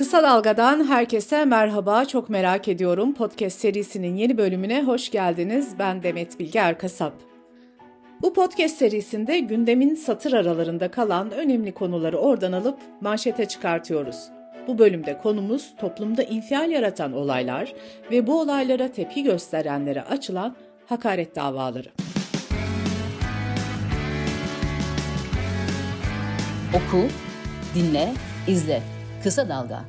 Kısa Dalga'dan herkese merhaba. Çok merak ediyorum. Podcast serisinin yeni bölümüne hoş geldiniz. Ben Demet Bilge Erkasap. Bu podcast serisinde gündemin satır aralarında kalan önemli konuları oradan alıp manşete çıkartıyoruz. Bu bölümde konumuz toplumda infial yaratan olaylar ve bu olaylara tepki gösterenlere açılan hakaret davaları. Oku, dinle, izle. Kısa Dalga.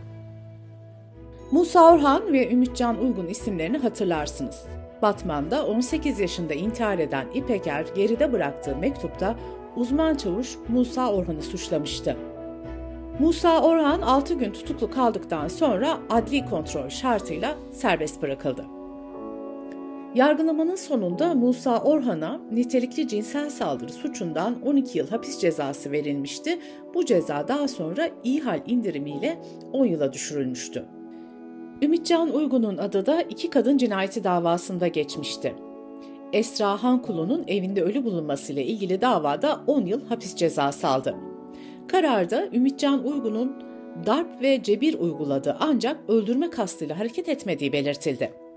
Musa Orhan ve Ümitcan Uygun isimlerini hatırlarsınız. Batman'da 18 yaşında intihar eden İpeker geride bıraktığı mektupta uzman çavuş Musa Orhan'ı suçlamıştı. Musa Orhan 6 gün tutuklu kaldıktan sonra adli kontrol şartıyla serbest bırakıldı. Yargılamanın sonunda Musa Orhan'a nitelikli cinsel saldırı suçundan 12 yıl hapis cezası verilmişti. Bu ceza daha sonra ihal indirimiyle 10 yıla düşürülmüştü. Ümitcan Uygun'un adı da iki kadın cinayeti davasında geçmişti. Esra Hankulu'nun evinde ölü bulunmasıyla ilgili davada 10 yıl hapis cezası aldı. Kararda Ümitcan Uygun'un darp ve cebir uyguladığı ancak öldürme kastıyla hareket etmediği belirtildi.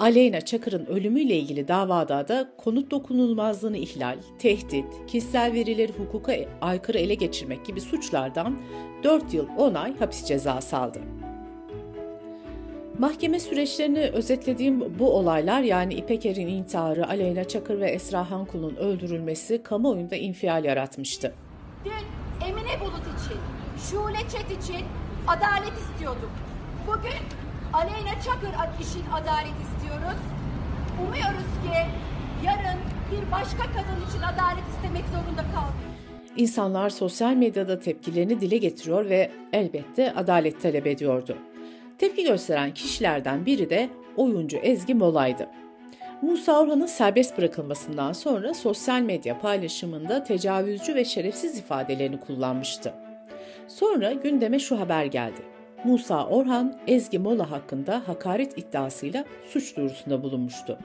Aleyna Çakır'ın ölümüyle ilgili davada da konut dokunulmazlığını ihlal, tehdit, kişisel verileri hukuka aykırı ele geçirmek gibi suçlardan 4 yıl 10 ay hapis cezası aldı. Mahkeme süreçlerini özetlediğim bu olaylar yani İpeker'in intiharı, Aleyna Çakır ve Esra Hankul'un öldürülmesi kamuoyunda infial yaratmıştı. Dün Emine Bulut için, Şule Çet için adalet istiyorduk. Bugün Aleyna Çakır için adalet istiyoruz. Umuyoruz ki yarın bir başka kadın için adalet istemek zorunda kalmayız. İnsanlar sosyal medyada tepkilerini dile getiriyor ve elbette adalet talep ediyordu. Tepki gösteren kişilerden biri de oyuncu Ezgi Mola'ydı. Musa Orhan'ın serbest bırakılmasından sonra sosyal medya paylaşımında tecavüzcü ve şerefsiz ifadelerini kullanmıştı. Sonra gündeme şu haber geldi. Musa Orhan, Ezgi Mola hakkında hakaret iddiasıyla suç duyurusunda bulunmuştu.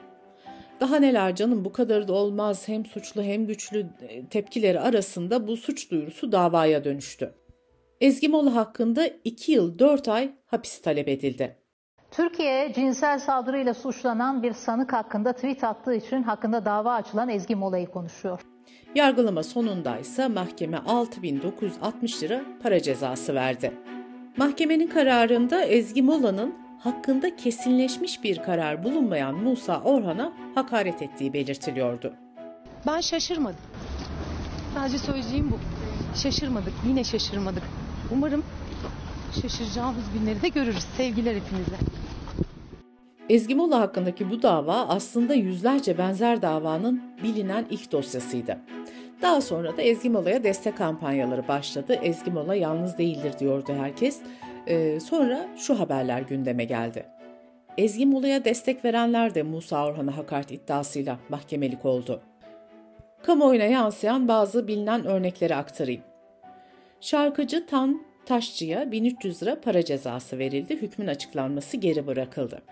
Daha neler canım bu kadar da olmaz hem suçlu hem güçlü e, tepkileri arasında bu suç duyurusu davaya dönüştü. Ezgi Mola hakkında 2 yıl 4 ay hapis talep edildi. Türkiye cinsel saldırıyla suçlanan bir sanık hakkında tweet attığı için hakkında dava açılan Ezgi Mola'yı konuşuyor. Yargılama sonunda ise mahkeme 6960 lira para cezası verdi. Mahkemenin kararında Ezgi Mola'nın hakkında kesinleşmiş bir karar bulunmayan Musa Orhan'a hakaret ettiği belirtiliyordu. Ben şaşırmadım. Sadece söyleyeceğim bu. Şaşırmadık, yine şaşırmadık. Umarım şaşıracağımız günleri de görürüz. Sevgiler hepinize. Ezgi Mola hakkındaki bu dava aslında yüzlerce benzer davanın bilinen ilk dosyasıydı. Daha sonra da Ezgi Mola'ya destek kampanyaları başladı. Ezgi Mola yalnız değildir diyordu herkes. Ee, sonra şu haberler gündeme geldi. Ezgi Mola'ya destek verenler de Musa Orhan'a hakaret iddiasıyla mahkemelik oldu. Kamuoyuna yansıyan bazı bilinen örnekleri aktarayım. Şarkıcı Tan Taşçı'ya 1300 lira para cezası verildi. Hükmün açıklanması geri bırakıldı.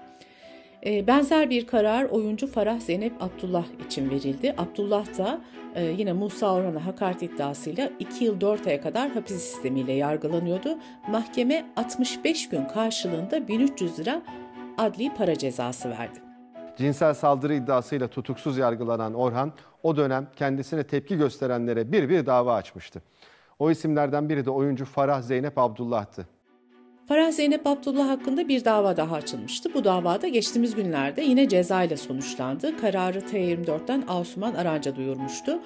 Ee, benzer bir karar oyuncu Farah Zeynep Abdullah için verildi. Abdullah da e, yine Musa Orhan'a hakaret iddiasıyla 2 yıl 4 aya kadar hapis sistemiyle yargılanıyordu. Mahkeme 65 gün karşılığında 1300 lira adli para cezası verdi. Cinsel saldırı iddiasıyla tutuksuz yargılanan Orhan o dönem kendisine tepki gösterenlere bir bir dava açmıştı. O isimlerden biri de oyuncu Farah Zeynep Abdullah'tı. Farah Zeynep Abdullah hakkında bir dava daha açılmıştı. Bu davada geçtiğimiz günlerde yine ceza ile sonuçlandı. Kararı T24'ten Asuman Aranca duyurmuştu.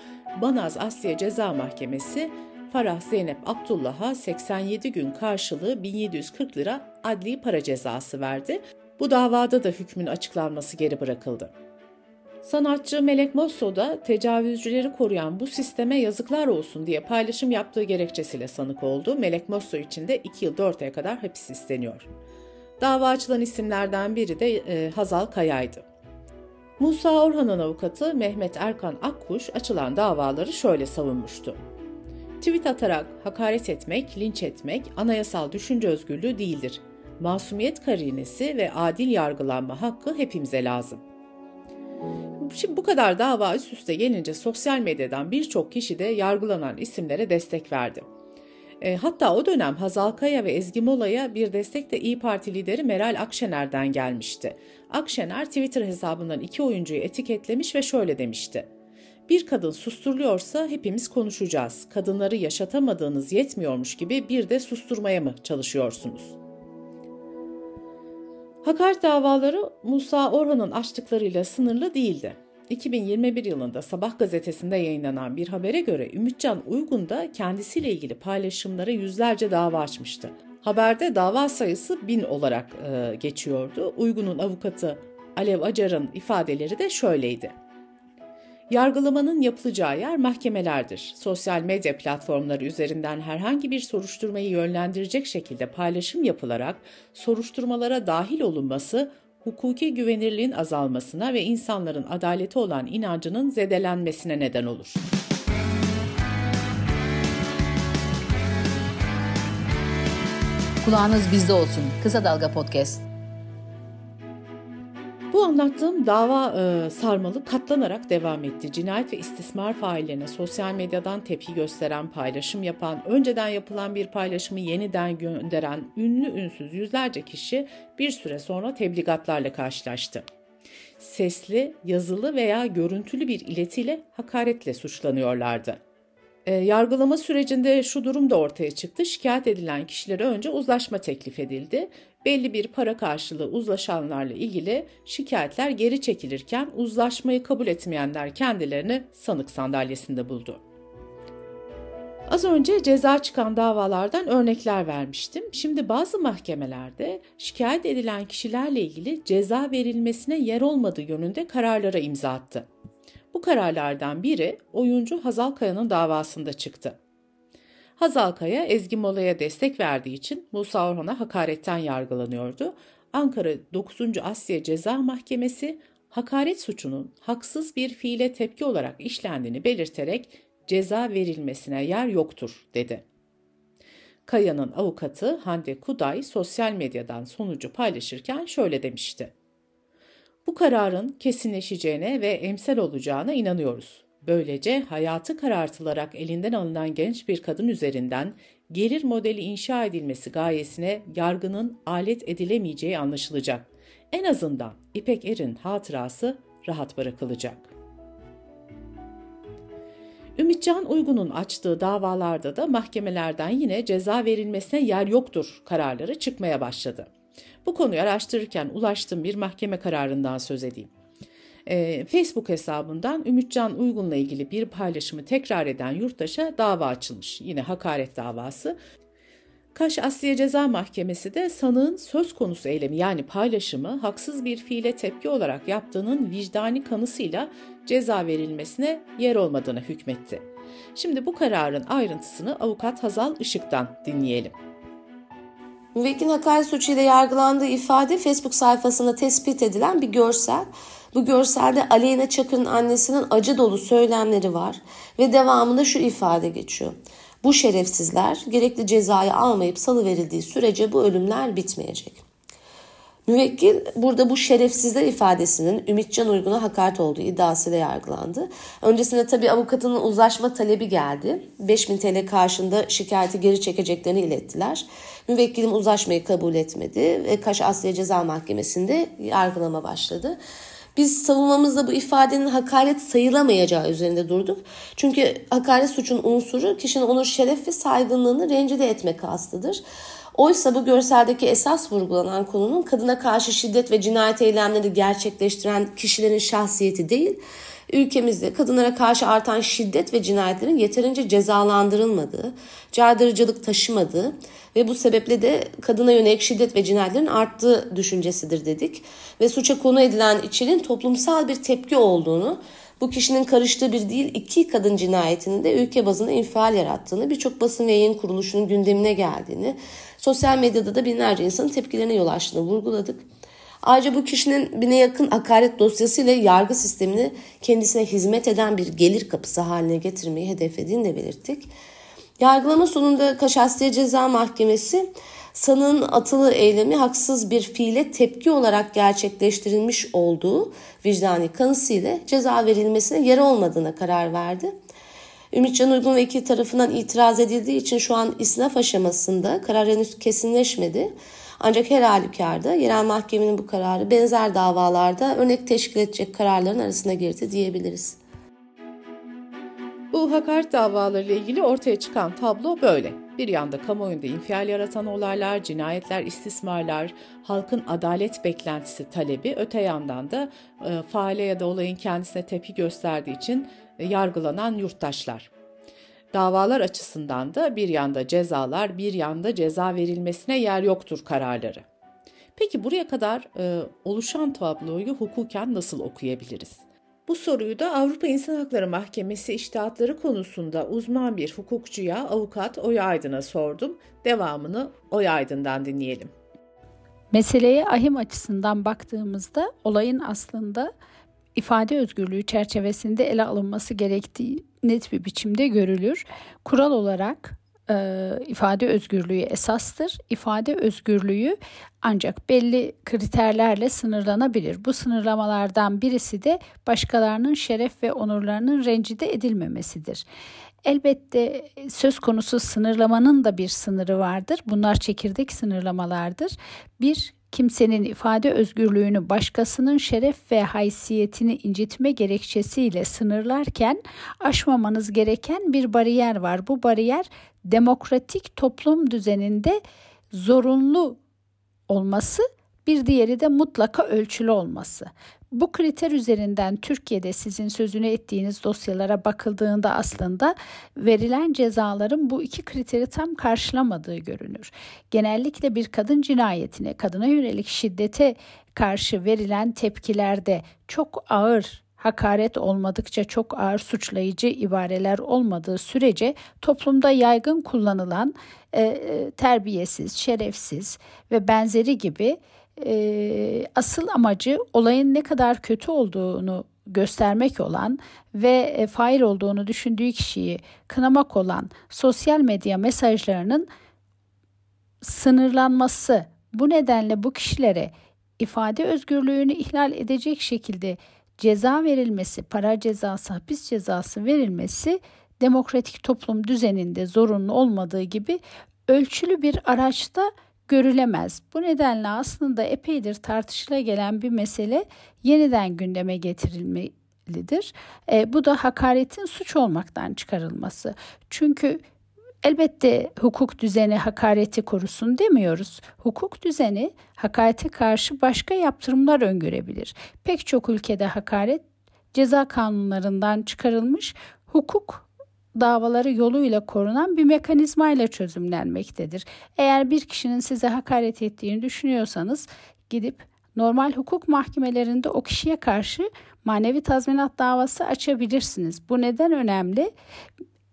Banaz Asliye Ceza Mahkemesi Farah Zeynep Abdullah'a 87 gün karşılığı 1740 lira adli para cezası verdi. Bu davada da hükmün açıklanması geri bırakıldı. Sanatçı Melek Mosso da tecavüzcüleri koruyan bu sisteme yazıklar olsun diye paylaşım yaptığı gerekçesiyle sanık oldu. Melek Mosso için de 2 yıl 4 aya kadar hapis isteniyor. Dava açılan isimlerden biri de e, Hazal Kaya'ydı. Musa Orhan'ın avukatı Mehmet Erkan Akkuş açılan davaları şöyle savunmuştu. Tweet atarak hakaret etmek, linç etmek anayasal düşünce özgürlüğü değildir. Masumiyet karinesi ve adil yargılanma hakkı hepimize lazım. Şimdi bu kadar dava üst üste gelince sosyal medyadan birçok kişi de yargılanan isimlere destek verdi. E, hatta o dönem Hazal Kaya ve Ezgi Mola'ya bir destek de İyi Parti lideri Meral Akşener'den gelmişti. Akşener Twitter hesabından iki oyuncuyu etiketlemiş ve şöyle demişti. Bir kadın susturuluyorsa hepimiz konuşacağız. Kadınları yaşatamadığınız yetmiyormuş gibi bir de susturmaya mı çalışıyorsunuz? Hakaret davaları Musa Orhan'ın açtıklarıyla sınırlı değildi. 2021 yılında Sabah gazetesinde yayınlanan bir habere göre Ümitcan Uygun da kendisiyle ilgili paylaşımlara yüzlerce dava açmıştı. Haberde dava sayısı bin olarak e, geçiyordu. Uygun'un avukatı Alev Acar'ın ifadeleri de şöyleydi. Yargılamanın yapılacağı yer mahkemelerdir. Sosyal medya platformları üzerinden herhangi bir soruşturmayı yönlendirecek şekilde paylaşım yapılarak soruşturmalara dahil olunması hukuki güvenirliğin azalmasına ve insanların adaleti olan inancının zedelenmesine neden olur. Kulağınız bizde olsun. Kısa Dalga Podcast. Bu anlattığım dava e, sarmalı katlanarak devam etti. Cinayet ve istismar faillerine sosyal medyadan tepki gösteren, paylaşım yapan, önceden yapılan bir paylaşımı yeniden gönderen ünlü ünsüz yüzlerce kişi bir süre sonra tebligatlarla karşılaştı. Sesli, yazılı veya görüntülü bir iletiyle hakaretle suçlanıyorlardı. E, yargılama sürecinde şu durum da ortaya çıktı. Şikayet edilen kişilere önce uzlaşma teklif edildi belli bir para karşılığı uzlaşanlarla ilgili şikayetler geri çekilirken uzlaşmayı kabul etmeyenler kendilerini sanık sandalyesinde buldu. Az önce ceza çıkan davalardan örnekler vermiştim. Şimdi bazı mahkemelerde şikayet edilen kişilerle ilgili ceza verilmesine yer olmadığı yönünde kararlara imza attı. Bu kararlardan biri oyuncu Hazal Kaya'nın davasında çıktı. Hazal Kaya Ezgi Mola'ya destek verdiği için Musa Orhan'a hakaretten yargılanıyordu. Ankara 9. Asya Ceza Mahkemesi hakaret suçunun haksız bir fiile tepki olarak işlendiğini belirterek ceza verilmesine yer yoktur dedi. Kaya'nın avukatı Hande Kuday sosyal medyadan sonucu paylaşırken şöyle demişti. Bu kararın kesinleşeceğine ve emsal olacağına inanıyoruz. Böylece hayatı karartılarak elinden alınan genç bir kadın üzerinden gelir modeli inşa edilmesi gayesine yargının alet edilemeyeceği anlaşılacak. En azından İpek Er'in hatırası rahat bırakılacak. Ümitcan Uygun'un açtığı davalarda da mahkemelerden yine ceza verilmesine yer yoktur kararları çıkmaya başladı. Bu konuyu araştırırken ulaştığım bir mahkeme kararından söz edeyim. E, Facebook hesabından Ümitcan Uygun'la ilgili bir paylaşımı tekrar eden yurttaşa dava açılmış. Yine hakaret davası. Kaş Asliye Ceza Mahkemesi de sanığın söz konusu eylemi yani paylaşımı haksız bir fiile tepki olarak yaptığının vicdani kanısıyla ceza verilmesine yer olmadığını hükmetti. Şimdi bu kararın ayrıntısını avukat Hazal Işık'tan dinleyelim. Müvekkilin hakaret suçuyla yargılandığı ifade Facebook sayfasında tespit edilen bir görsel. Bu görselde Aleyna Çakır'ın annesinin acı dolu söylemleri var ve devamında şu ifade geçiyor. Bu şerefsizler gerekli cezayı almayıp salı verildiği sürece bu ölümler bitmeyecek. Müvekkil burada bu şerefsizler ifadesinin Ümitcan Uygun'a hakaret olduğu iddiasıyla yargılandı. Öncesinde tabi avukatının uzlaşma talebi geldi. 5000 TL karşında şikayeti geri çekeceklerini ilettiler. Müvekkilim uzlaşmayı kabul etmedi ve Kaş Asya Ceza Mahkemesi'nde yargılama başladı. Biz savunmamızda bu ifadenin hakaret sayılamayacağı üzerinde durduk. Çünkü hakaret suçun unsuru kişinin onun şeref ve saygınlığını rencide etmek kastıdır. Oysa bu görseldeki esas vurgulanan konunun kadına karşı şiddet ve cinayet eylemleri gerçekleştiren kişilerin şahsiyeti değil, ülkemizde kadınlara karşı artan şiddet ve cinayetlerin yeterince cezalandırılmadığı, caydırıcılık taşımadığı ve bu sebeple de kadına yönelik şiddet ve cinayetlerin arttığı düşüncesidir dedik. Ve suça konu edilen içeriğin toplumsal bir tepki olduğunu, bu kişinin karıştığı bir değil iki kadın cinayetinin de ülke bazında infial yarattığını, birçok basın ve yayın kuruluşunun gündemine geldiğini, sosyal medyada da binlerce insanın tepkilerine yol açtığını vurguladık. Ayrıca bu kişinin bine yakın hakaret dosyasıyla yargı sistemini kendisine hizmet eden bir gelir kapısı haline getirmeyi hedeflediğini de belirttik. Yargılama sonunda Kaşasya Ceza Mahkemesi sanığın atılı eylemi haksız bir fiile tepki olarak gerçekleştirilmiş olduğu vicdani kanısıyla ceza verilmesine yer olmadığına karar verdi. Ümitcan Uygun vekil tarafından itiraz edildiği için şu an isnaf aşamasında karar henüz kesinleşmedi. Ancak her halükarda yerel mahkemenin bu kararı benzer davalarda örnek teşkil edecek kararların arasına girdi diyebiliriz. Bu hakaret davalarıyla ilgili ortaya çıkan tablo böyle. Bir yanda kamuoyunda infial yaratan olaylar, cinayetler, istismarlar, halkın adalet beklentisi talebi, öte yandan da e, faale ya da olayın kendisine tepki gösterdiği için e, yargılanan yurttaşlar. Davalar açısından da bir yanda cezalar, bir yanda ceza verilmesine yer yoktur kararları. Peki buraya kadar e, oluşan tabloyu hukuken nasıl okuyabiliriz? Bu soruyu da Avrupa İnsan Hakları Mahkemesi iştahatları konusunda uzman bir hukukçuya, avukat Oya Aydın'a sordum. Devamını Oya Aydın'dan dinleyelim. Meseleye ahim açısından baktığımızda olayın aslında ifade özgürlüğü çerçevesinde ele alınması gerektiği net bir biçimde görülür. Kural olarak e, ifade özgürlüğü esastır. İfade özgürlüğü ancak belli kriterlerle sınırlanabilir. Bu sınırlamalardan birisi de başkalarının şeref ve onurlarının rencide edilmemesidir. Elbette söz konusu sınırlamanın da bir sınırı vardır. Bunlar çekirdek sınırlamalardır. Bir kimsenin ifade özgürlüğünü başkasının şeref ve haysiyetini incitme gerekçesiyle sınırlarken aşmamanız gereken bir bariyer var. Bu bariyer demokratik toplum düzeninde zorunlu olması, bir diğeri de mutlaka ölçülü olması. Bu kriter üzerinden Türkiye'de sizin sözünü ettiğiniz dosyalara bakıldığında aslında verilen cezaların bu iki kriteri tam karşılamadığı görünür. Genellikle bir kadın cinayetine, kadına yönelik şiddete karşı verilen tepkilerde çok ağır hakaret olmadıkça çok ağır suçlayıcı ibareler olmadığı sürece toplumda yaygın kullanılan e, e terbiyesiz, şerefsiz ve benzeri gibi e, asıl amacı olayın ne kadar kötü olduğunu göstermek olan ve e, fail olduğunu düşündüğü kişiyi kınamak olan sosyal medya mesajlarının sınırlanması. Bu nedenle bu kişilere ifade özgürlüğünü ihlal edecek şekilde ceza verilmesi, para cezası, hapis cezası verilmesi demokratik toplum düzeninde zorunlu olmadığı gibi ölçülü bir araçta görülemez. Bu nedenle aslında epeydir tartışıla gelen bir mesele yeniden gündeme getirilmelidir. E, bu da hakaretin suç olmaktan çıkarılması. Çünkü Elbette hukuk düzeni hakareti korusun demiyoruz. Hukuk düzeni hakarete karşı başka yaptırımlar öngörebilir. Pek çok ülkede hakaret ceza kanunlarından çıkarılmış hukuk davaları yoluyla korunan bir mekanizmayla çözümlenmektedir. Eğer bir kişinin size hakaret ettiğini düşünüyorsanız gidip normal hukuk mahkemelerinde o kişiye karşı manevi tazminat davası açabilirsiniz. Bu neden önemli?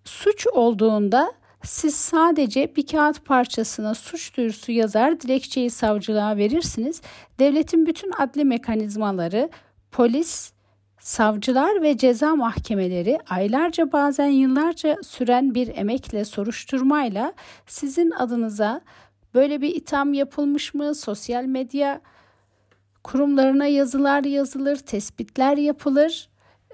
Suç olduğunda siz sadece bir kağıt parçasına suç duyurusu yazar, dilekçeyi savcılığa verirsiniz. Devletin bütün adli mekanizmaları, polis, savcılar ve ceza mahkemeleri aylarca bazen yıllarca süren bir emekle, soruşturmayla sizin adınıza böyle bir itham yapılmış mı, sosyal medya kurumlarına yazılar yazılır, tespitler yapılır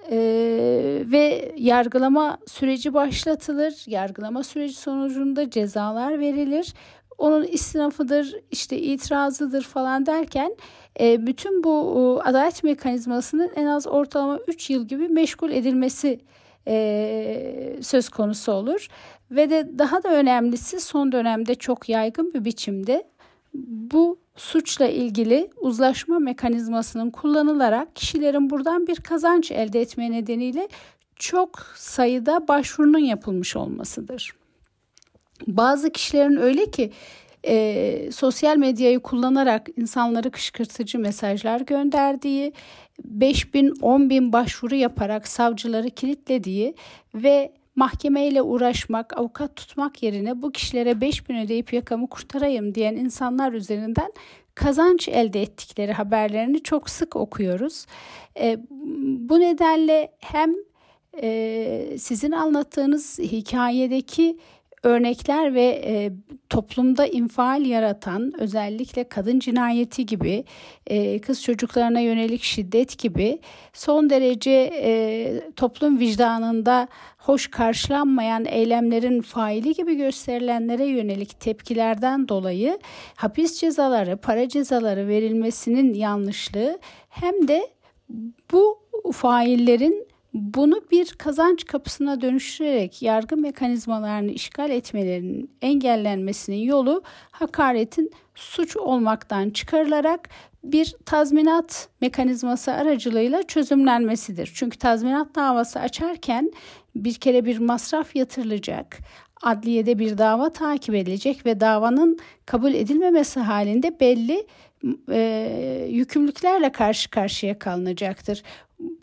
ee, ve yargılama süreci başlatılır. Yargılama süreci sonucunda cezalar verilir. Onun istinafıdır, işte itirazıdır falan derken e, bütün bu adalet mekanizmasının en az ortalama 3 yıl gibi meşgul edilmesi e, söz konusu olur. Ve de daha da önemlisi son dönemde çok yaygın bir biçimde bu suçla ilgili uzlaşma mekanizmasının kullanılarak kişilerin buradan bir kazanç elde etme nedeniyle çok sayıda başvurunun yapılmış olmasıdır. Bazı kişilerin öyle ki e, sosyal medyayı kullanarak insanları kışkırtıcı mesajlar gönderdiği, 5 bin 10 bin başvuru yaparak savcıları kilitlediği ve mahkemeyle uğraşmak, avukat tutmak yerine bu kişilere 5 bin ödeyip yakamı kurtarayım diyen insanlar üzerinden kazanç elde ettikleri haberlerini çok sık okuyoruz. E, bu nedenle hem e, sizin anlattığınız hikayedeki örnekler ve e, toplumda infial yaratan özellikle kadın cinayeti gibi e, kız çocuklarına yönelik şiddet gibi son derece e, toplum vicdanında hoş karşılanmayan eylemlerin faili gibi gösterilenlere yönelik tepkilerden dolayı hapis cezaları, para cezaları verilmesinin yanlışlığı hem de bu faillerin bunu bir kazanç kapısına dönüştürerek yargı mekanizmalarını işgal etmelerinin engellenmesinin yolu hakaretin suç olmaktan çıkarılarak bir tazminat mekanizması aracılığıyla çözümlenmesidir. Çünkü tazminat davası açarken bir kere bir masraf yatırılacak, adliyede bir dava takip edilecek ve davanın kabul edilmemesi halinde belli e, yükümlülüklerle karşı karşıya kalınacaktır.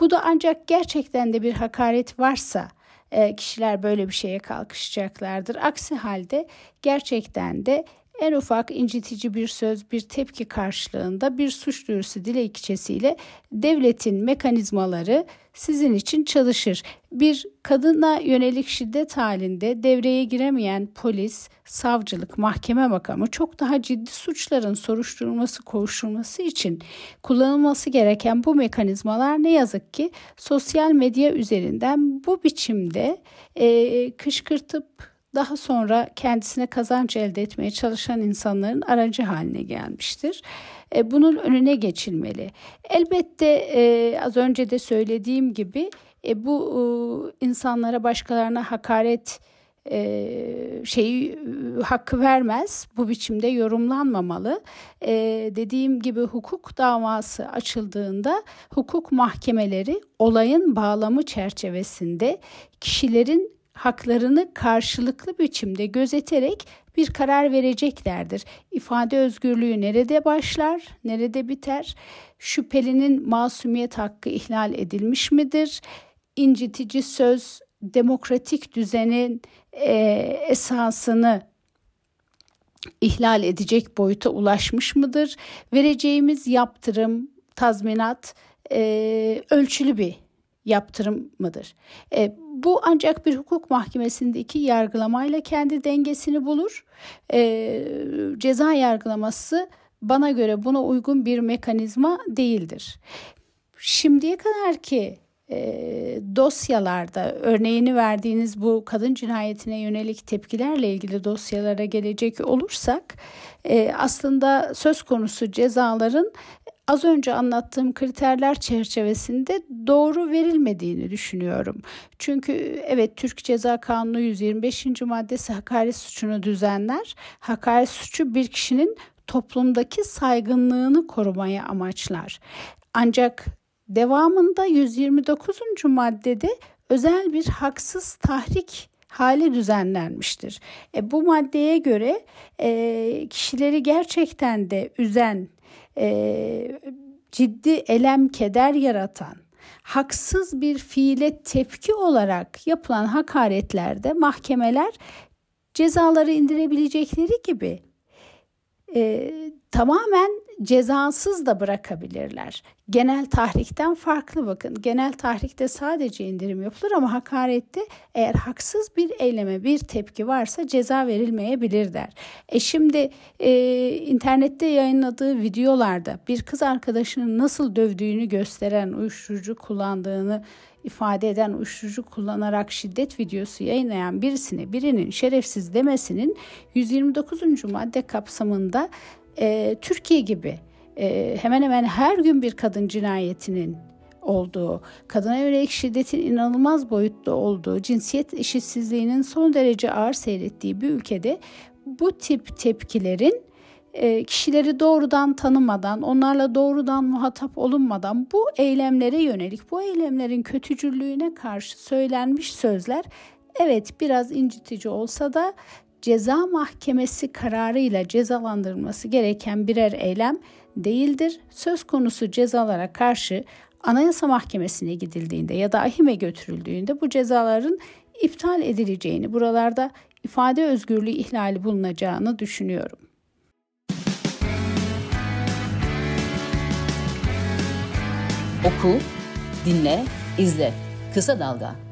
Bu da ancak gerçekten de bir hakaret varsa e, kişiler böyle bir şeye kalkışacaklardır. Aksi halde gerçekten de en ufak incitici bir söz, bir tepki karşılığında bir suç duyurusu dilekçesiyle devletin mekanizmaları sizin için çalışır. Bir kadına yönelik şiddet halinde devreye giremeyen polis, savcılık, mahkeme makamı çok daha ciddi suçların soruşturulması, kovuşturulması için kullanılması gereken bu mekanizmalar ne yazık ki sosyal medya üzerinden bu biçimde e, kışkırtıp daha sonra kendisine kazanç elde etmeye çalışan insanların aracı haline gelmiştir. E, bunun önüne geçilmeli. Elbette e, az önce de söylediğim gibi e, bu insanlara başkalarına hakaret şeyi hakkı vermez. Bu biçimde yorumlanmamalı. Dediğim gibi hukuk davası açıldığında hukuk mahkemeleri olayın bağlamı çerçevesinde kişilerin haklarını karşılıklı biçimde gözeterek bir karar vereceklerdir. İfade özgürlüğü nerede başlar, nerede biter? Şüphelinin masumiyet hakkı ihlal edilmiş midir? İncitici söz demokratik düzenin e, esasını ihlal edecek boyuta ulaşmış mıdır? Vereceğimiz yaptırım, tazminat e, ölçülü bir yaptırım mıdır? E, bu ancak bir hukuk mahkemesindeki yargılamayla kendi dengesini bulur. E, ceza yargılaması bana göre buna uygun bir mekanizma değildir. Şimdiye kadar ki e, dosyalarda örneğini verdiğiniz bu kadın cinayetine yönelik tepkilerle ilgili dosyalara gelecek olursak e, aslında söz konusu cezaların az önce anlattığım kriterler çerçevesinde doğru verilmediğini düşünüyorum. Çünkü evet Türk Ceza Kanunu 125. maddesi hakaret suçunu düzenler. Hakaret suçu bir kişinin toplumdaki saygınlığını korumaya amaçlar. Ancak devamında 129. maddede özel bir haksız tahrik hali düzenlenmiştir. E, bu maddeye göre e, kişileri gerçekten de üzen e, ciddi elem, keder yaratan, haksız bir fiile tepki olarak yapılan hakaretlerde mahkemeler cezaları indirebilecekleri gibi e, tamamen cezasız da bırakabilirler. Genel tahrikten farklı bakın. Genel tahrikte sadece indirim yapılır ama hakarette eğer haksız bir eyleme bir tepki varsa ceza verilmeyebilir der. E şimdi e, internette yayınladığı videolarda bir kız arkadaşının nasıl dövdüğünü gösteren uyuşturucu kullandığını ifade eden uyuşturucu kullanarak şiddet videosu yayınlayan birisine birinin şerefsiz demesinin 129. madde kapsamında e, Türkiye gibi e, hemen hemen her gün bir kadın cinayetinin olduğu, kadına yönelik şiddetin inanılmaz boyutta olduğu, cinsiyet eşitsizliğinin son derece ağır seyrettiği bir ülkede bu tip tepkilerin e, kişileri doğrudan tanımadan, onlarla doğrudan muhatap olunmadan bu eylemlere yönelik, bu eylemlerin kötücüllüğüne karşı söylenmiş sözler evet biraz incitici olsa da ceza mahkemesi kararıyla cezalandırılması gereken birer eylem değildir. Söz konusu cezalara karşı Anayasa Mahkemesi'ne gidildiğinde ya da ahime götürüldüğünde bu cezaların iptal edileceğini, buralarda ifade özgürlüğü ihlali bulunacağını düşünüyorum. Oku, dinle, izle. Kısa Dalga